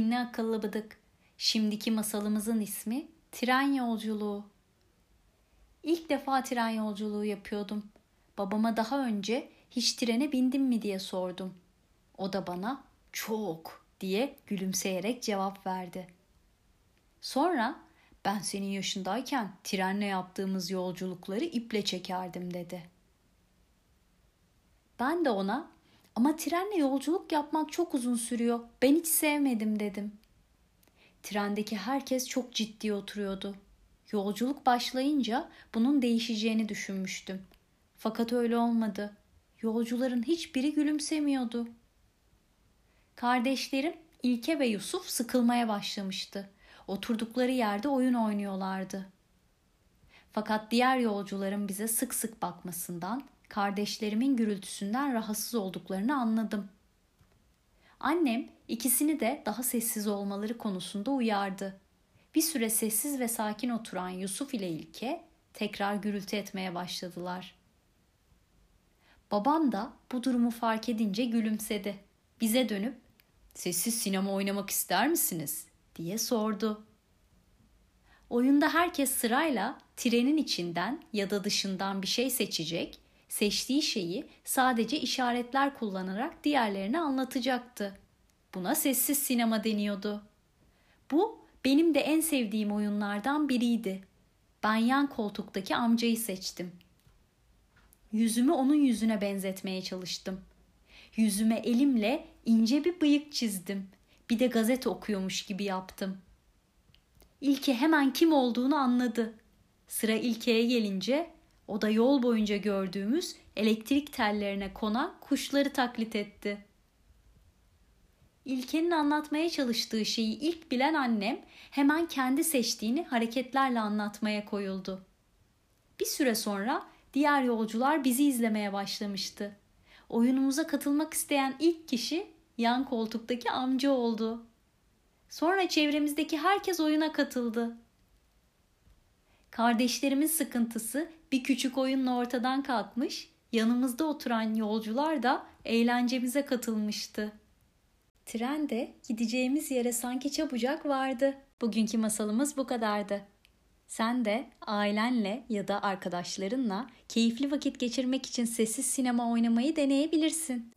akıllı bıdık. Şimdiki masalımızın ismi Tren Yolculuğu. İlk defa tren yolculuğu yapıyordum. Babama daha önce hiç trene bindim mi diye sordum. O da bana çok diye gülümseyerek cevap verdi. Sonra ben senin yaşındayken trenle yaptığımız yolculukları iple çekerdim dedi. Ben de ona ama trenle yolculuk yapmak çok uzun sürüyor. Ben hiç sevmedim dedim. Trendeki herkes çok ciddi oturuyordu. Yolculuk başlayınca bunun değişeceğini düşünmüştüm. Fakat öyle olmadı. Yolcuların hiçbiri gülümsemiyordu. Kardeşlerim İlke ve Yusuf sıkılmaya başlamıştı. Oturdukları yerde oyun oynuyorlardı. Fakat diğer yolcuların bize sık sık bakmasından, kardeşlerimin gürültüsünden rahatsız olduklarını anladım. Annem ikisini de daha sessiz olmaları konusunda uyardı. Bir süre sessiz ve sakin oturan Yusuf ile İlke tekrar gürültü etmeye başladılar. Babam da bu durumu fark edince gülümsedi. Bize dönüp "Sessiz sinema oynamak ister misiniz?" diye sordu. Oyunda herkes sırayla trenin içinden ya da dışından bir şey seçecek, seçtiği şeyi sadece işaretler kullanarak diğerlerine anlatacaktı. Buna sessiz sinema deniyordu. Bu benim de en sevdiğim oyunlardan biriydi. Ben yan koltuktaki amcayı seçtim. Yüzümü onun yüzüne benzetmeye çalıştım. Yüzüme elimle ince bir bıyık çizdim. Bir de gazete okuyormuş gibi yaptım. İlke hemen kim olduğunu anladı. Sıra İlke'ye gelince o da yol boyunca gördüğümüz elektrik tellerine konan kuşları taklit etti. İlke'nin anlatmaya çalıştığı şeyi ilk bilen annem hemen kendi seçtiğini hareketlerle anlatmaya koyuldu. Bir süre sonra diğer yolcular bizi izlemeye başlamıştı. Oyunumuza katılmak isteyen ilk kişi yan koltuktaki amca oldu. Sonra çevremizdeki herkes oyuna katıldı. Kardeşlerimin sıkıntısı bir küçük oyunla ortadan kalkmış, yanımızda oturan yolcular da eğlencemize katılmıştı. Trende gideceğimiz yere sanki çabucak vardı. Bugünkü masalımız bu kadardı. Sen de ailenle ya da arkadaşlarınla keyifli vakit geçirmek için sessiz sinema oynamayı deneyebilirsin.